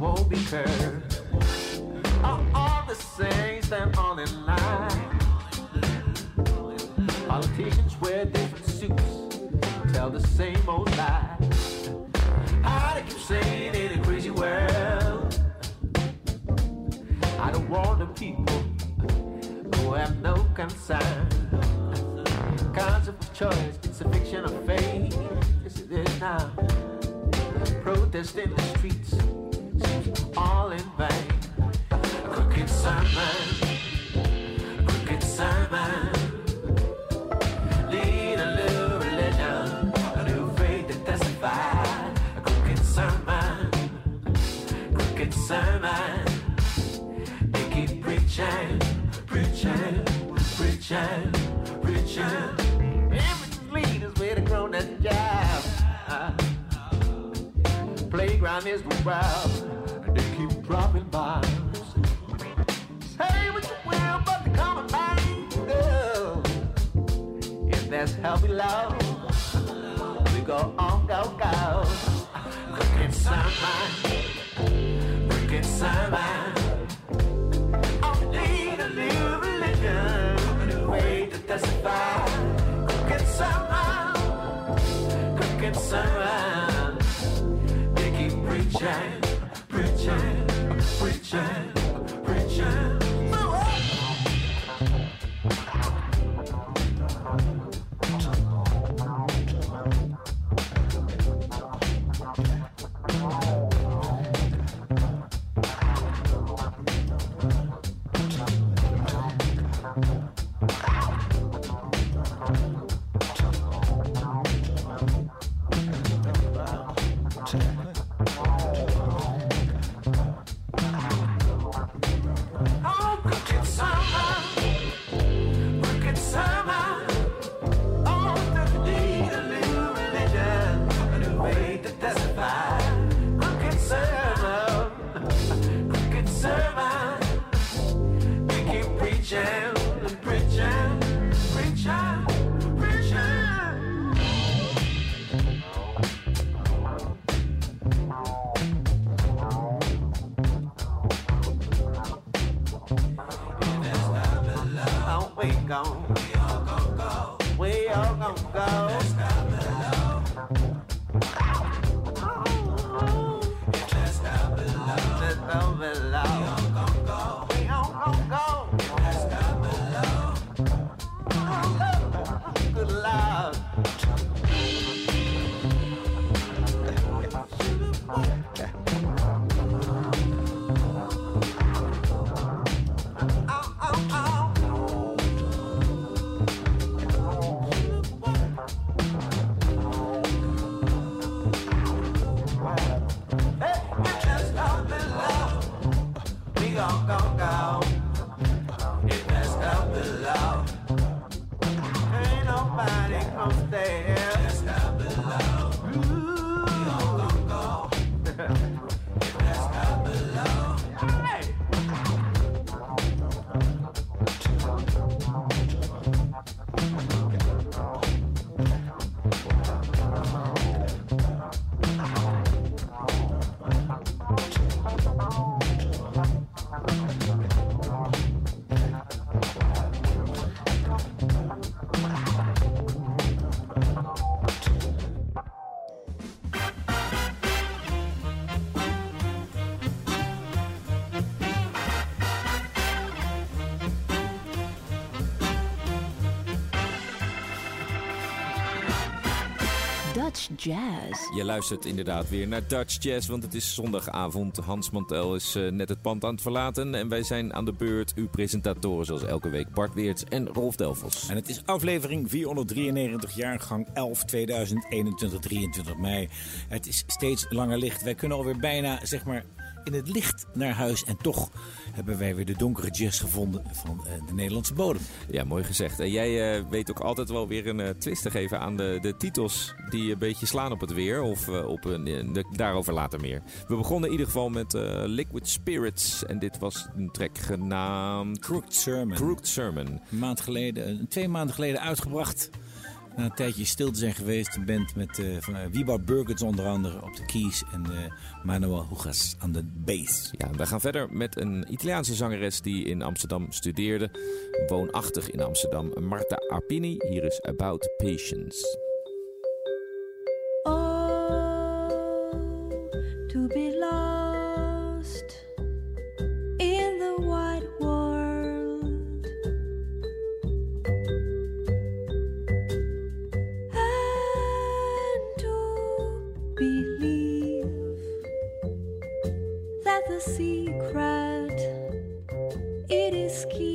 won't be curved. Are all the same, stand on in line. Politicians wear different suits, tell the same old lie. How to keep sane in a crazy world. I don't want the people who have no concern. Concept of choice, it's a fiction of fate. Yes, it is now. Protest in the streets is wild, and they keep dropping by. Say what you will, but they come and mind If that's how we love, we go on, go, go. Cooking sunlight, cooking sunlight. I need a new religion, a new way to testify. Cooking summer, cooking summer sunshine. Jazz. Je luistert inderdaad weer naar Dutch Jazz, want het is zondagavond. Hans Mantel is uh, net het pand aan het verlaten en wij zijn aan de beurt. Uw presentatoren zoals elke week Bart Weerts en Rolf Delvos. En het is aflevering 493, jaargang 11 2021, 23 mei. Het is steeds langer licht. Wij kunnen alweer bijna, zeg maar, in het licht naar huis. En toch hebben wij weer de donkere jazz gevonden van uh, de Nederlandse bodem. Ja, mooi gezegd. En jij uh, weet ook altijd wel weer een uh, twist te geven aan de, de titels die een beetje slaan op het weer. Of op een, de, daarover later meer. We begonnen in ieder geval met Liquid Spirits. En dit was een track genaamd... Crooked Sermon. Crooked Sermon. Een maand geleden, twee maanden geleden uitgebracht. Na een tijdje stil te zijn geweest. Een band met uh, van, uh, Wibar Burgers onder andere op de keys. En uh, Manuel Hugas aan de bass. Ja, we gaan verder met een Italiaanse zangeres die in Amsterdam studeerde. Woonachtig in Amsterdam. Marta Arpini. Hier is About Patience. It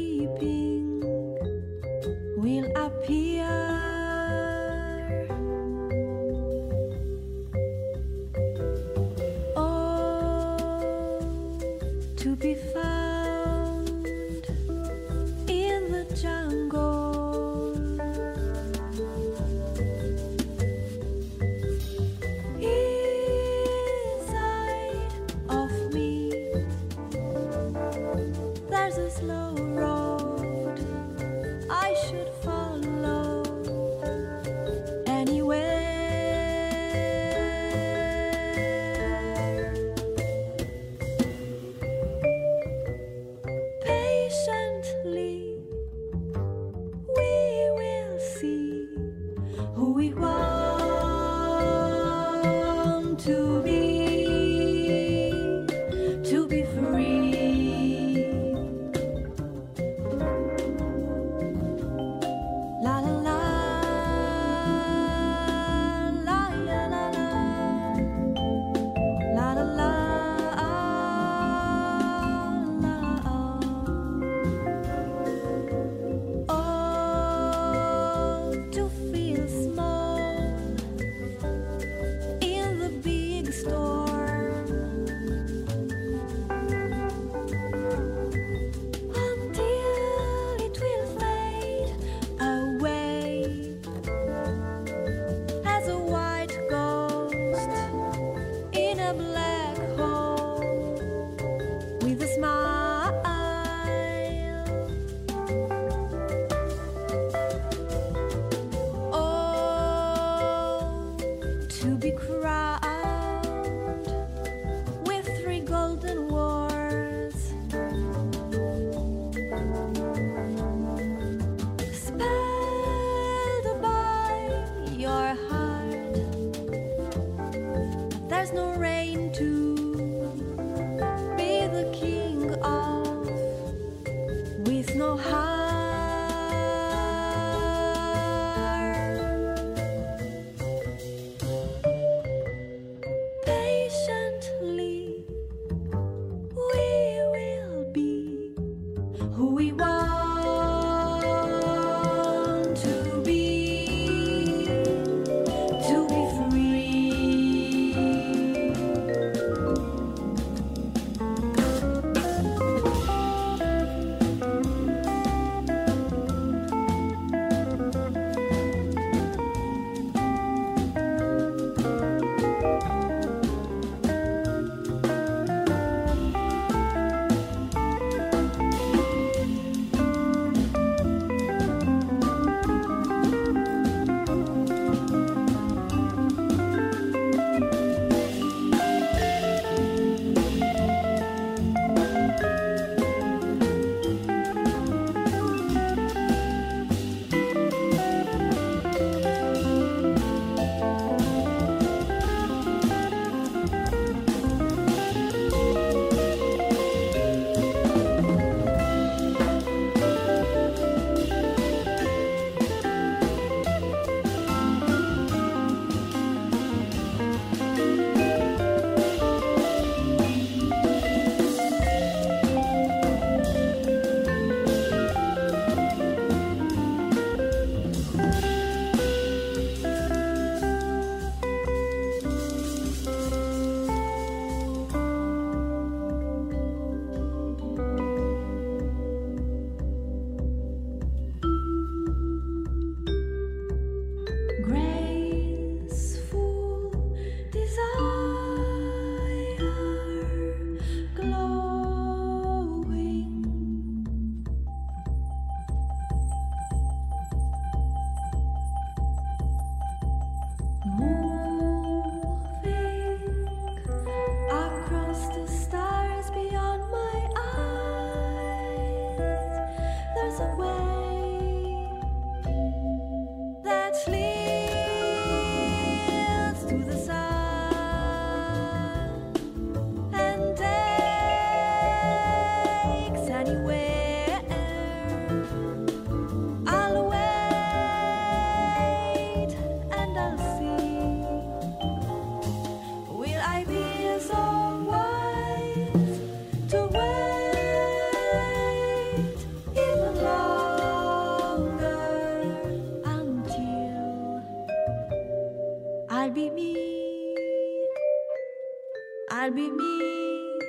be me.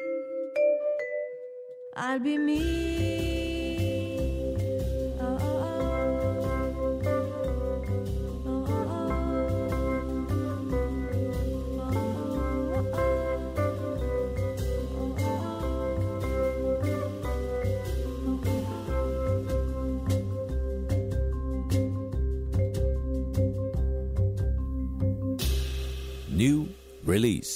I'll be me. New release.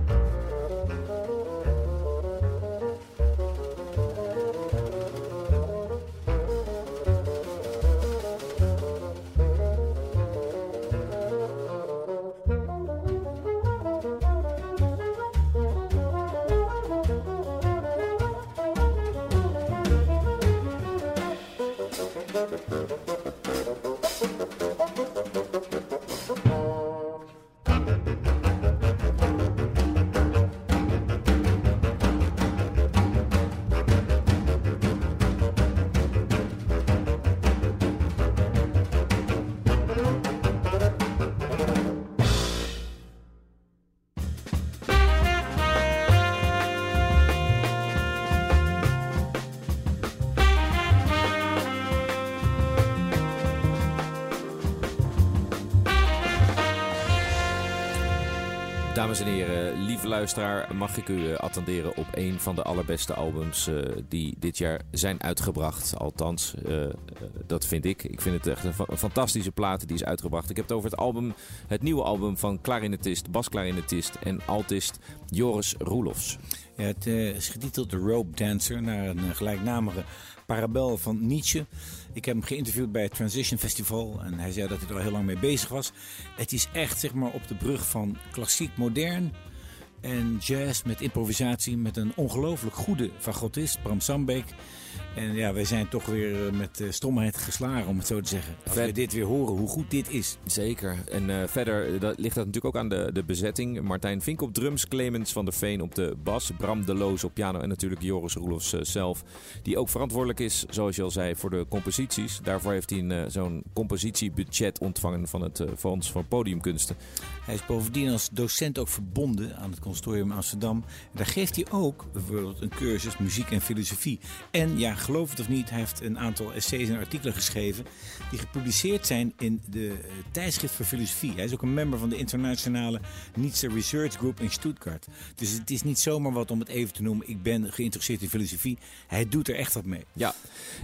Dames en heren, lieve luisteraar, mag ik u eh, attenderen op een van de allerbeste albums eh, die dit jaar zijn uitgebracht. Althans, eh, dat vind ik. Ik vind het echt een, fa- een fantastische plaat die is uitgebracht. Ik heb het over het album, het nieuwe album van klarinetist, basklarinetist en altist Joris Roelofs. Het is getiteld The Rope Dancer, naar een gelijknamige parabel van Nietzsche. Ik heb hem geïnterviewd bij het Transition Festival en hij zei dat hij er al heel lang mee bezig was. Het is echt zeg maar op de brug van klassiek modern en jazz met improvisatie met een ongelooflijk goede fagotist, Bram Sambeek. En ja, wij zijn toch weer eh, met eh, stomheid geslagen, om het zo te zeggen. Als we dit weer horen, hoe goed dit is. Zeker. En eh, verder dat ligt dat natuurlijk ook aan de, de bezetting. Martijn Vink op drums, Clemens van der Veen op de bas, Bram de Loos op piano en natuurlijk Joris Roelofs zelf. Die ook verantwoordelijk is, zoals je al zei, voor de composities. Daarvoor heeft hij zo'n compositiebudget ontvangen van het Fonds voor Podiumkunsten. Hij is bovendien als docent ook verbonden aan het Conservatorium Amsterdam. En daar geeft hij ook bijvoorbeeld een cursus muziek en filosofie. En ja, geloof het of niet, heeft een aantal essays en artikelen geschreven die gepubliceerd zijn in de eh, tijdschrift voor filosofie. Hij is ook een member van de internationale Nietzsche Research Group in Stuttgart. Dus het is niet zomaar wat om het even te noemen. Ik ben geïnteresseerd in filosofie. Hij doet er echt wat mee. Ja,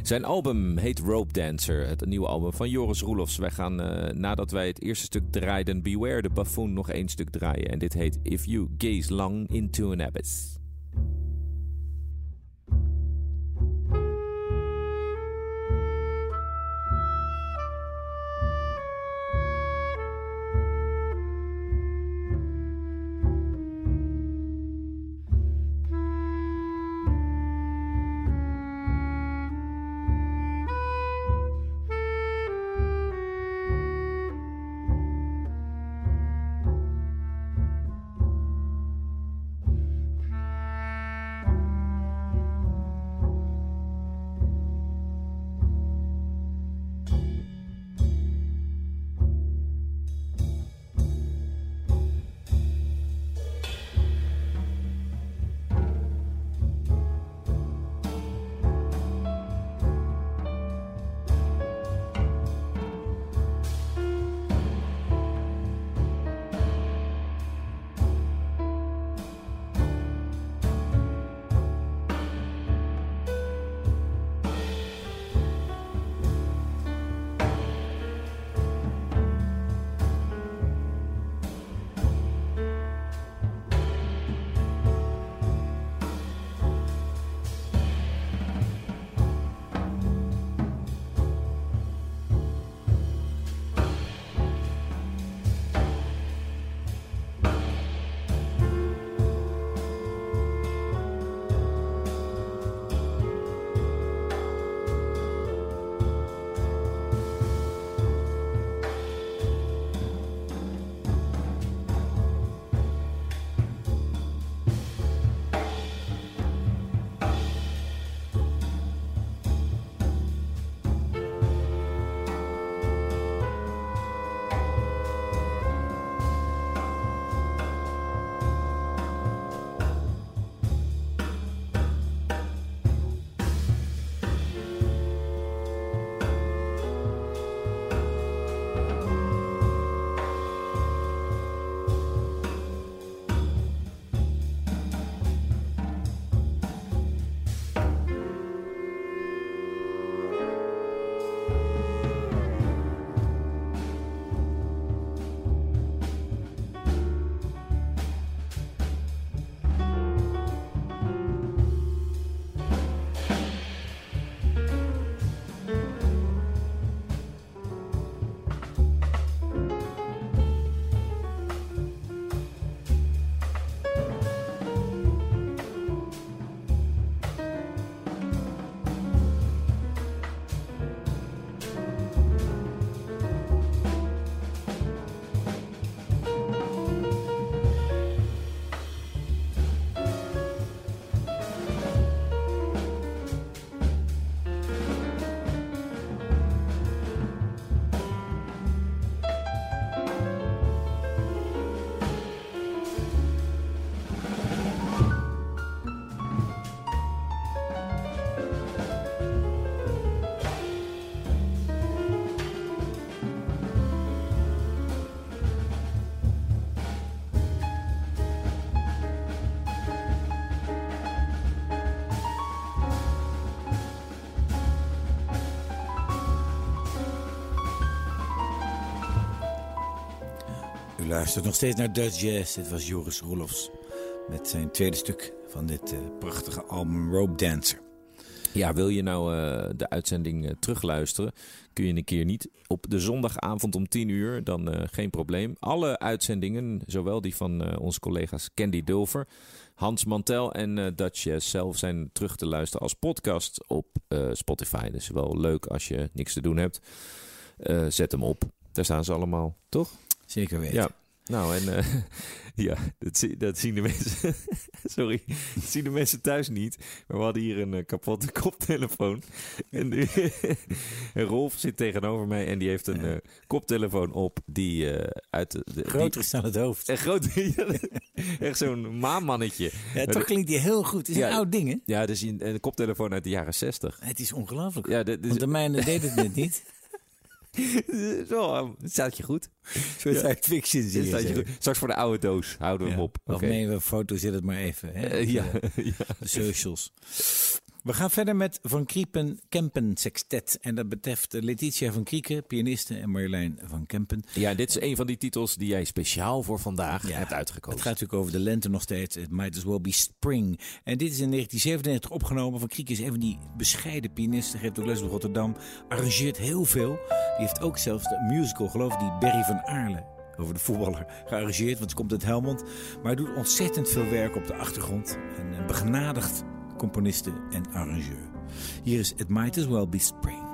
zijn album heet Rope Dancer, het nieuwe album van Joris Roelofs. Wij gaan, eh, nadat wij het eerste stuk draaiden, Beware the Buffoon, nog één stuk draaien. En dit heet If You Gaze Long Into an Abyss. Luistert nog steeds naar Dutch Jazz. Dit was Joris Roelofs met zijn tweede stuk van dit eh, prachtige album Rope Dancer. Ja, wil je nou eh, de uitzending eh, terugluisteren? Kun je een keer niet op de zondagavond om 10 uur, dan geen probleem. Alle uitzendingen, zowel die van onze collega's Candy Dulver, Hans Mantel en Dutch Jazz zelf, zijn terug te luisteren als podcast op Spotify. Dus wel leuk als je niks te doen hebt. Zet hem op. Daar staan ze allemaal, toch? Zeker weten. Ja. Nou, en eh, ja, dat, zie- dat zien de mensen. Sorry, dat zien de mensen thuis niet. Maar we hadden hier een eh, kapotte koptelefoon. En, en Rolf zit tegenover mij en die heeft een eh, koptelefoon op die uit de. de- Groter is dan het hoofd. Echt groot. echt zo'n maanmannetje. Ja, toch klinkt die heel goed. Het is Ja. een oud ding, hè? Ja, dus een, een koptelefoon uit de jaren 60. Het is ongelooflijk. Ja, Want de mijne deed het net niet. zo, het staat je goed. Soort Ja. science fiction zie je. staat je zo. goed. Straks voor de oude doos houden we Ja. hem op. Of Oké. nee, we foto zit het maar even. Hè? Eh, op ja, de- ja. de socials. We gaan verder met Van Kriepen Kempen Sextet. En dat betreft Letitia van Krieken, pianiste, en Marjolein van Kempen. Ja, dit is een van die titels die jij speciaal voor vandaag hebt uitgekozen. Het gaat natuurlijk over de lente nog steeds. It might as well be spring. En dit is in 1997 opgenomen. Van Kriek is een van die bescheiden pianisten. Geeft ook les op Rotterdam. Arrangeert heel veel. Die heeft ook zelfs de musical, geloof ik, die Berry van Aarle. Over de voetballer gearrangeerd, want ze komt uit Helmond. Maar hij doet ontzettend veel werk op de achtergrond. En een begenadigd componiste en arrangeur. Hier is It Might As Well Be Spring.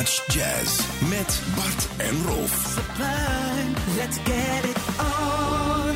Dutch Jazz met Bart en Rolf. Let's get it on.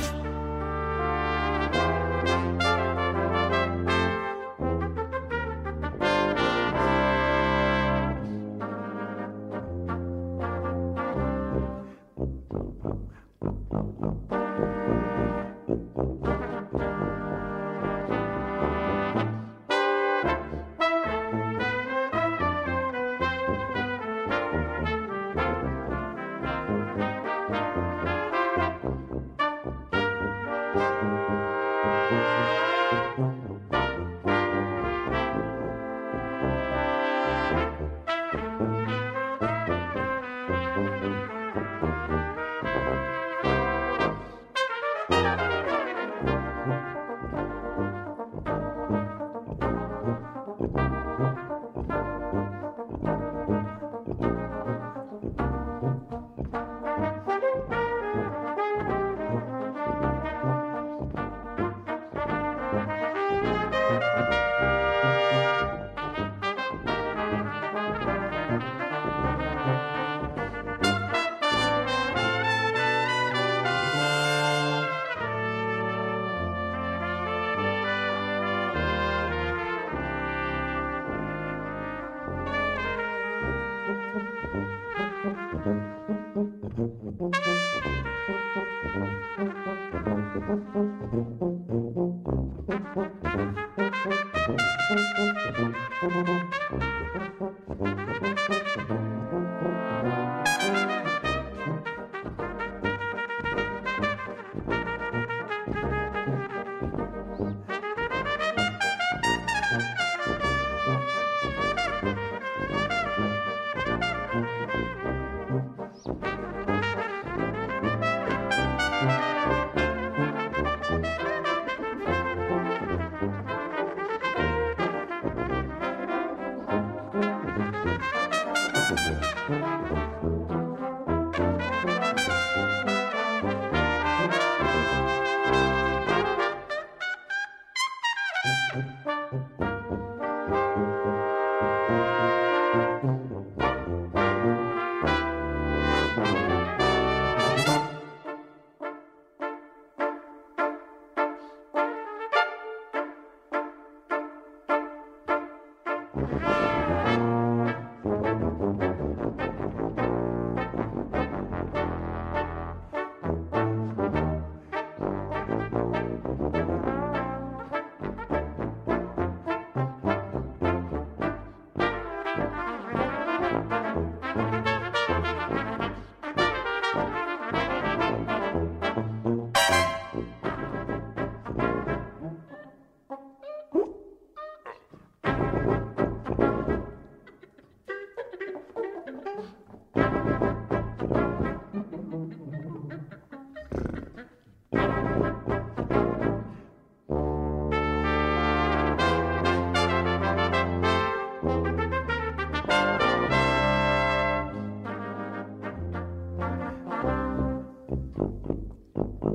Ja,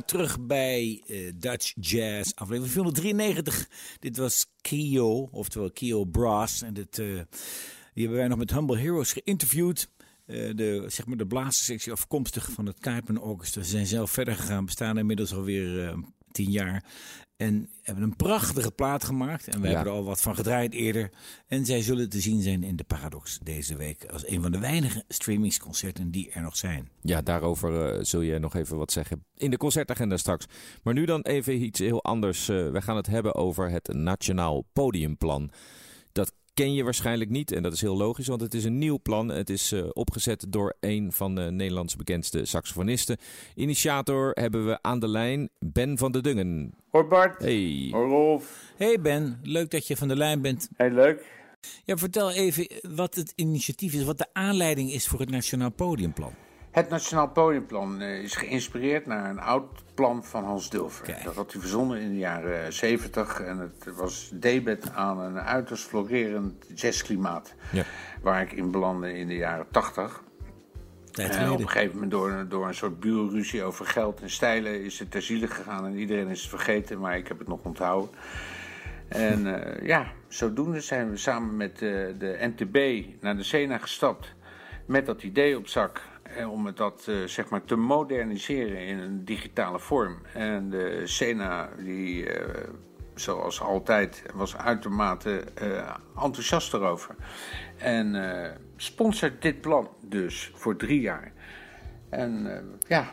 terug bij eh, Dutch Jazz, aflevering 493. Dit was Kio, oftewel Kio Brass. En dit, eh, die hebben wij nog met Humble Heroes geïnterviewd. Eh, de, zeg maar de blazerssectie afkomstig van het Kuipen Orchestra. Ze zijn zelf verder gegaan, bestaan inmiddels alweer eh tien jaar. En hebben een prachtige plaat gemaakt. En we Ja. hebben er al wat van gedraaid eerder. En zij zullen te zien zijn in de Paradox deze week. Als een van de weinige streamingsconcerten die er nog zijn. Ja, daarover eh, zul je nog even wat zeggen in de concertagenda straks. Maar nu dan even iets heel anders. Eh, we gaan het hebben over het Nationaal Podiumplan. Dat ken je waarschijnlijk niet en dat is heel logisch, want het is een nieuw plan. Het is eh, opgezet door een van de Nederlands bekendste saxofonisten. Initiator hebben we aan de lijn Ben van der Dungen. Hoi Bart. Hey. Hoi Rolf. Hey Ben, leuk dat je van de lijn bent. Heel leuk. Ja, vertel even wat het initiatief is, wat de aanleiding is voor het Nationaal Podiumplan. Het Nationaal Podiumplan eh, is geïnspireerd naar een oud plan van Hans Dulfer. Kijk. Dat had hij verzonnen in de jaren 70 en het was debet aan een uiterst florerend jazzklimaat. Ja. Waar ik in belandde in de jaren 80. Tijd En op een gegeven moment door, door een soort buurruzie over geld en stijlen is het ter ziele gegaan en iedereen is het vergeten, maar ik heb het nog onthouden. En eh, ja, zodoende zijn we samen met eh, de NTB naar de Sena gestapt met dat idee op zak. Om dat eh, zeg maar te moderniseren in een digitale vorm. En de Sena, die eh, zoals altijd, was uitermate eh, enthousiast erover. En sponsort dit plan dus voor drie jaar. En ja,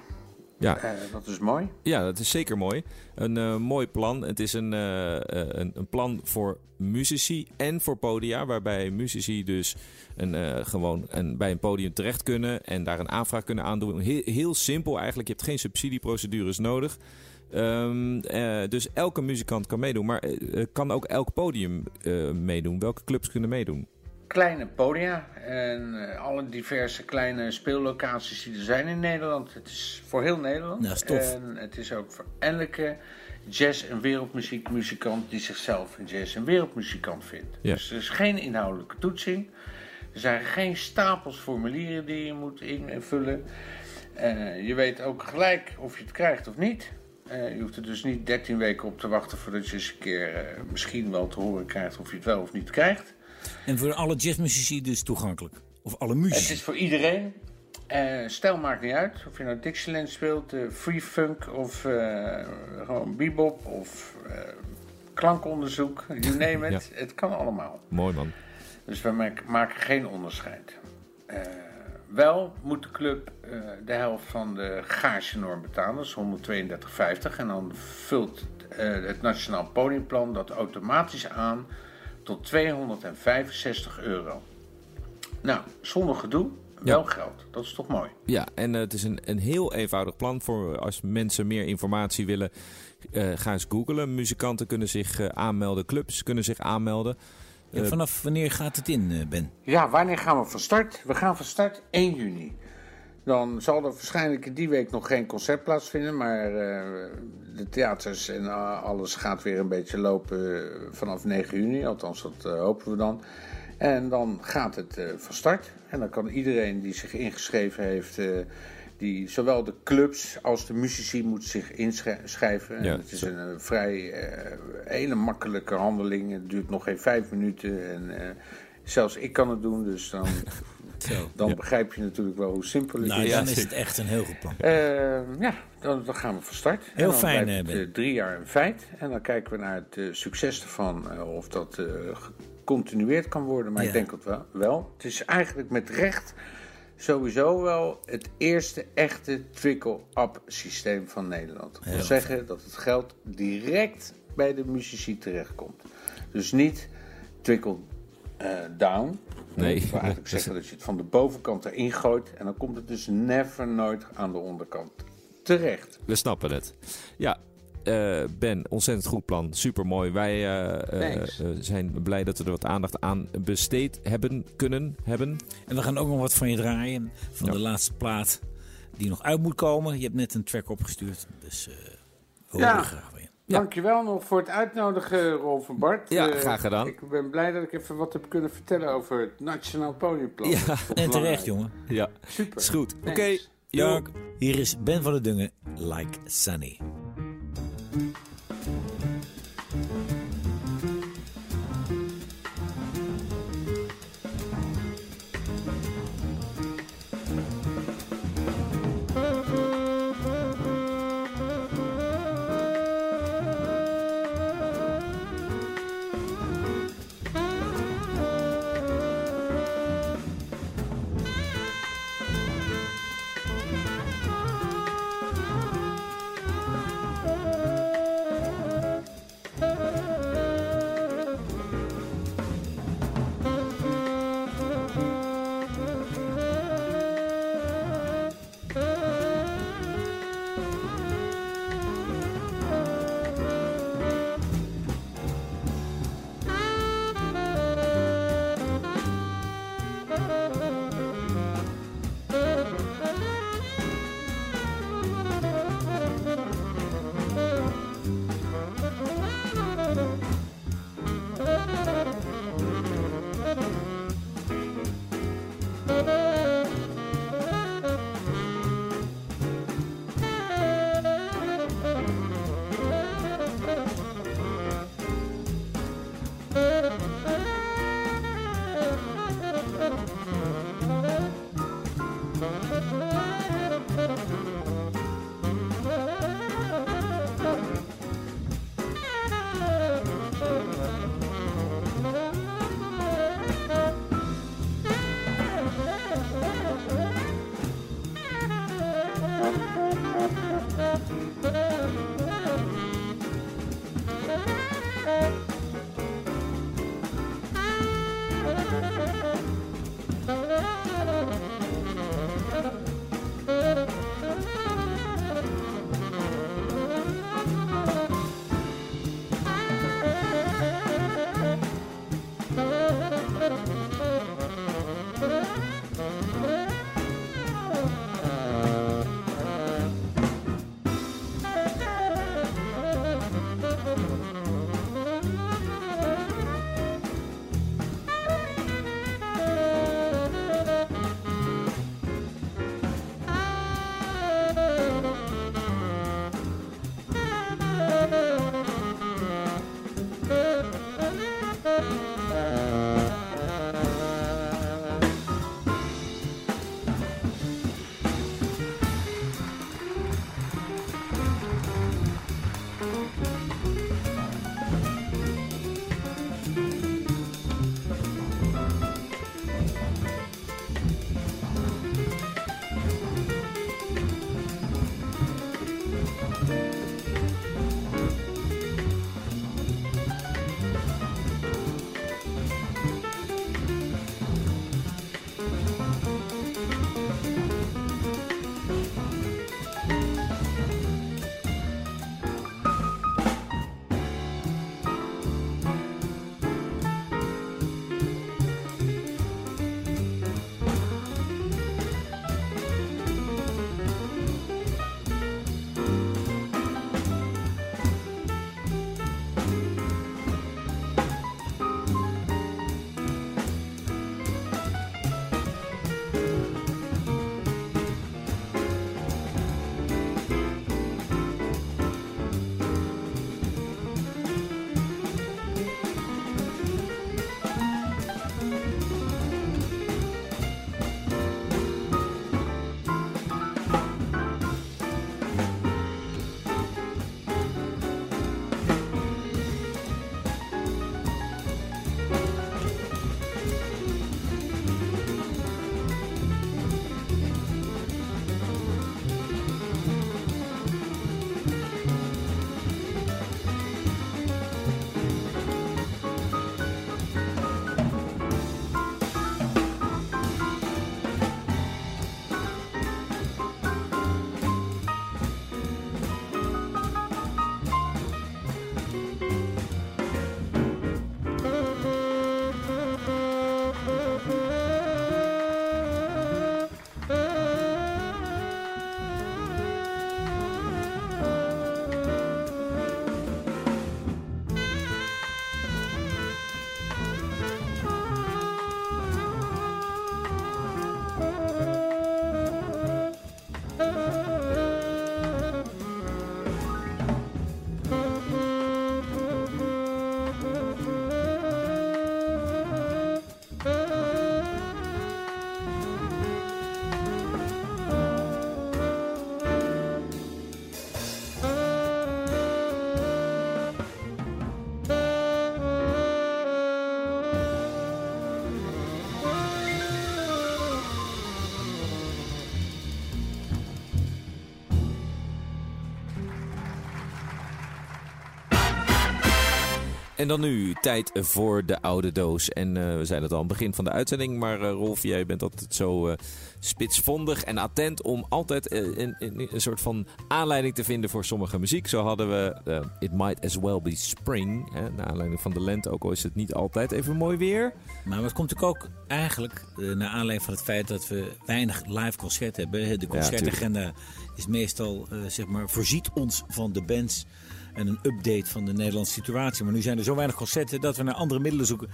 Ja, eh, dat is mooi. Ja, dat is zeker mooi. Een eh, mooi plan. Het is een, eh, een, een plan voor muzici en voor podia. Waarbij muzici dus een, gewoon een, bij een podium terecht kunnen en daar een aanvraag kunnen aandoen. Heel, heel simpel eigenlijk. Je hebt geen subsidieprocedures nodig. Ehm, eh, dus elke muzikant kan meedoen. Maar kan ook elk podium meedoen? Welke clubs kunnen meedoen? Kleine podia en eh, alle diverse kleine speellocaties die er zijn in Nederland. Het is voor heel Nederland. Ja. En het is ook voor elke jazz- en wereldmuziekmuzikant die zichzelf een jazz- en wereldmuzikant vindt. Ja. Dus er is geen inhoudelijke toetsing. Er zijn geen stapels formulieren die je moet invullen. Eh, je weet ook gelijk of je het krijgt of niet. Eh, je hoeft er dus niet 13 weken op te wachten voordat je eens een keer misschien wel te horen krijgt of je het wel of niet krijgt. En voor alle jazzmuzici dus toegankelijk. Of alle Het muzici. is voor iedereen. Eh stijl maakt niet uit. Of je nou Dixieland speelt, eh, free funk of eh, gewoon bebop of klankonderzoek. You name it. Het kan allemaal. Mooi man. Dus we mak- maken geen onderscheid. Wel moet de club de helft van de gagenorm betalen, dat is 132,50. En dan vult het Nationaal Podiumplan dat automatisch aan tot 265 euro. Nou, zonder gedoe, wel geld. Dat is toch mooi? Ja, en eh, het is een, een heel eenvoudig plan voor als mensen meer informatie willen. eh, ga eens googlen. Muzikanten kunnen zich eh, aanmelden, clubs kunnen zich aanmelden. En vanaf wanneer gaat het in, Ben? Ja, wanneer gaan we van start? We gaan van start 1 juni. Dan zal er waarschijnlijk in die week nog geen concert plaatsvinden, maar eh, de theaters en eh, alles gaat weer een beetje lopen eh, vanaf 9 juni. Althans, dat hopen we dan. En dan gaat het van start. En dan kan iedereen die zich ingeschreven heeft, die, zowel de clubs als de muzici moeten zich inschrijven. En Ja, het is een vrij hele makkelijke handeling. Het duurt nog geen vijf minuten. En zelfs ik kan het doen, dus dan, Zo. dan begrijp je natuurlijk wel hoe simpel het Nou, is. dan ja, is het echt een heel goed plan. Eh, ja, dan, dan gaan we van start. En Heel dan fijn, blijft eh, het, Ben. eh, drie jaar een feit. En dan kijken we naar het succes ervan. of dat eh, gecontinueerd kan worden. Maar Ja. ik denk het wel, wel. Het is eigenlijk met recht sowieso wel het eerste echte trickle-up systeem van Nederland. Dat wil Heel zeggen dat het geld direct bij de muzici terechtkomt. Dus niet trickle-down. Nee. Dat wil eigenlijk zeggen dat je het van de bovenkant erin gooit. En dan komt het dus never nooit aan de onderkant terecht. We snappen het. Ja, eh, Ben, ontzettend goed plan. Super mooi. Wij eh, eh, eh, zijn blij dat we er wat aandacht aan besteed hebben, kunnen hebben. En we gaan ook nog wat van je draaien. Van Ja. de laatste plaat die nog uit moet komen. Je hebt net een track opgestuurd. Dus eh we Ja. graag. Ja. Dankjewel nog voor het uitnodigen, Rolf van Bart. Ja, Eh, graag gedaan. Ik ben blij dat ik even wat heb kunnen vertellen over het Nationaal Podiumplan. Ja. En terecht, jongen. Ja, Super. is goed. Oké. Hier is Ben van der Dungen, Like Sunny. En dan nu tijd voor de oude doos. En eh, we zeiden het al aan het begin van de uitzending. Maar eh, Rolf, jij bent altijd zo eh, spitsvondig en attent om altijd een, een, een soort van aanleiding te vinden voor sommige muziek. Zo hadden we It Might As Well Be Spring. Hè, naar aanleiding van de lente, ook al is het niet altijd even mooi weer. Maar het komt natuurlijk ook eigenlijk naar aanleiding van het feit dat we weinig live concerten hebben. De concertagenda is meestal, zeg maar, voorziet ons van de bands en een update van de Nederlandse situatie. Maar nu zijn er zo weinig concerten dat we naar andere middelen zoeken.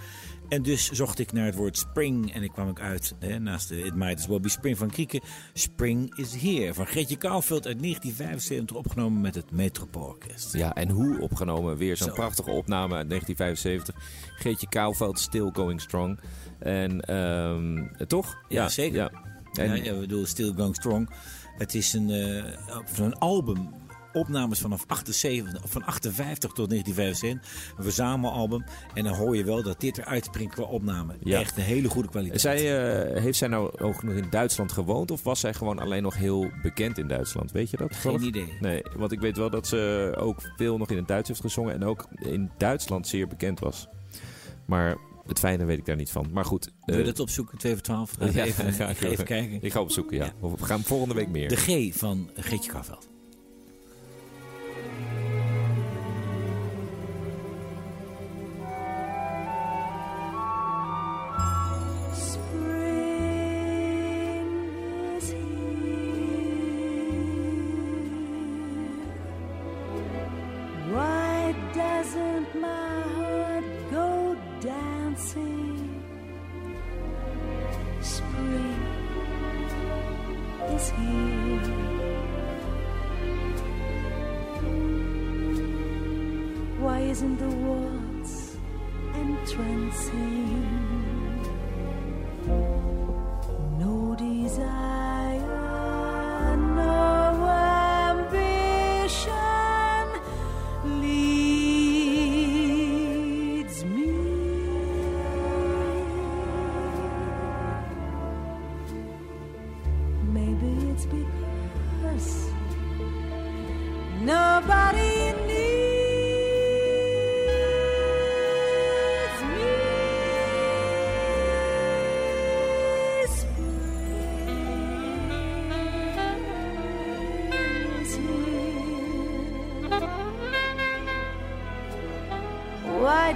En dus zocht ik naar het woord spring en ik kwam ik uit, hè, naast de It Might As Well Be Spring van Krieken, Spring is Here van Gretje Kouwveld uit 1975 opgenomen met het Metropoolorkest. Ja, en hoe opgenomen? Weer zo'n Zo. prachtige opname uit 1975. Geetje Kouwveld, Still Going Strong. En ehm, toch? Ja, zeker. Ja. En, Ja, ja, we bedoelen Still Going Strong. Het is een, eh, van een album. Opnames vanaf 78, van 58 tot 1975. Een verzamelalbum. En dan hoor je wel dat dit eruit springt qua opname. Ja. Echt een hele goede kwaliteit. Zij, eh, heeft zij nou ook nog in Duitsland gewoond? Of was zij gewoon alleen nog heel bekend in Duitsland? Weet je dat? Geen idee. Nee, want ik weet wel dat ze ook veel nog in het Duits heeft gezongen. En ook in Duitsland zeer bekend was. Maar het fijne weet ik daar niet van. Maar goed. Wil eh, je dat opzoeken? 2 voor 12? Ga ik ja, even, kijken. Ik ga opzoeken, ja. We gaan volgende week meer. De G van Geetje Kouwveld.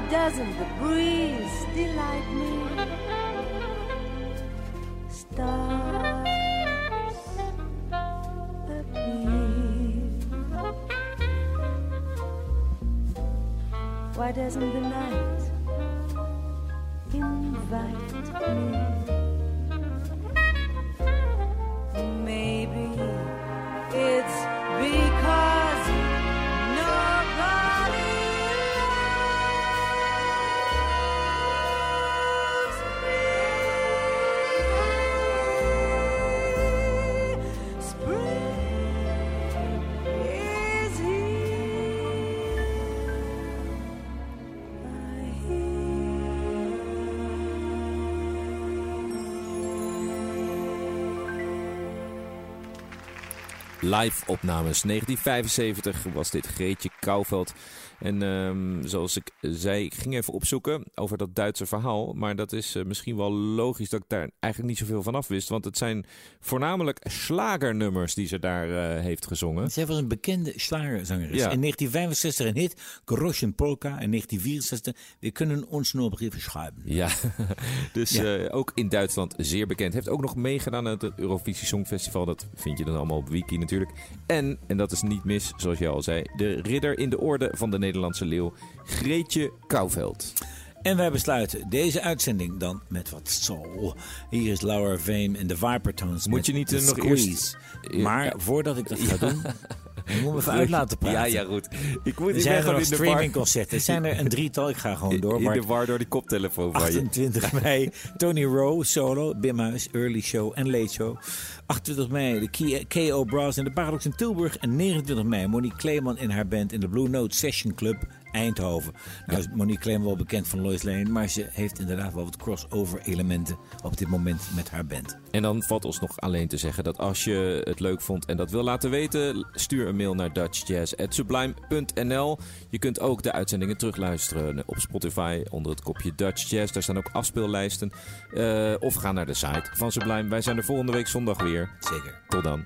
Doesn't the breeze delight me? Live opnames 1975 was dit Greetje Kouwveld. En ehm, zoals ik zei, ik ging even opzoeken over dat Duitse verhaal. Maar dat is eh, misschien wel logisch dat ik daar eigenlijk niet zoveel van af wist. Want het zijn voornamelijk slagernummers die ze daar eh, heeft gezongen. Zij was een bekende slagerzangeres. Ja. In 1965 een hit, Groschen Polka. In 1964, we kunnen ons nog brieven schrijven. Ja, dus Ja. eh, ook in Duitsland zeer bekend. Heeft ook nog meegedaan aan het Eurovisie Songfestival. Dat vind je dan allemaal op Wiki natuurlijk. En, en dat is niet mis, zoals je al zei, de ridder in de orde van de Nederlandse leeuw, Greetje Kouwveld. En wij besluiten deze uitzending dan met wat soul. Hier is Laura Vame en de Vipertones. Moet je niet, eh, nog Squeeze. eerst- Maar Ja. voordat ik dat ga doen, dan moet me even uit laten praten. Ja, ja, goed. Ik moet Er ik zijn er gewoon nog in streamingconcerten. Er zijn er een drietal. Ik ga gewoon door. In de war door die koptelefoon van je. 28 mei Tony Rowe solo, Bimhuis, Early Show en Late Show. 28 mei de KO Brass in de Paradox in Tilburg. En 29 mei Monique Kleeman en haar band in de Blue Note Session Club Eindhoven. Nou is Monique Klem wel bekend van Lois Lane, maar ze heeft inderdaad wel wat crossover elementen op dit moment met haar band. En dan valt ons nog alleen te zeggen dat als je het leuk vond en dat wil laten weten, stuur een mail naar dutchjazz@sublime.nl. Je kunt ook de uitzendingen terugluisteren op Spotify onder het kopje Dutch Jazz. Daar staan ook afspeellijsten. Eh, of ga naar de site van Sublime. Wij zijn er volgende week zondag weer. Zeker. Tot dan.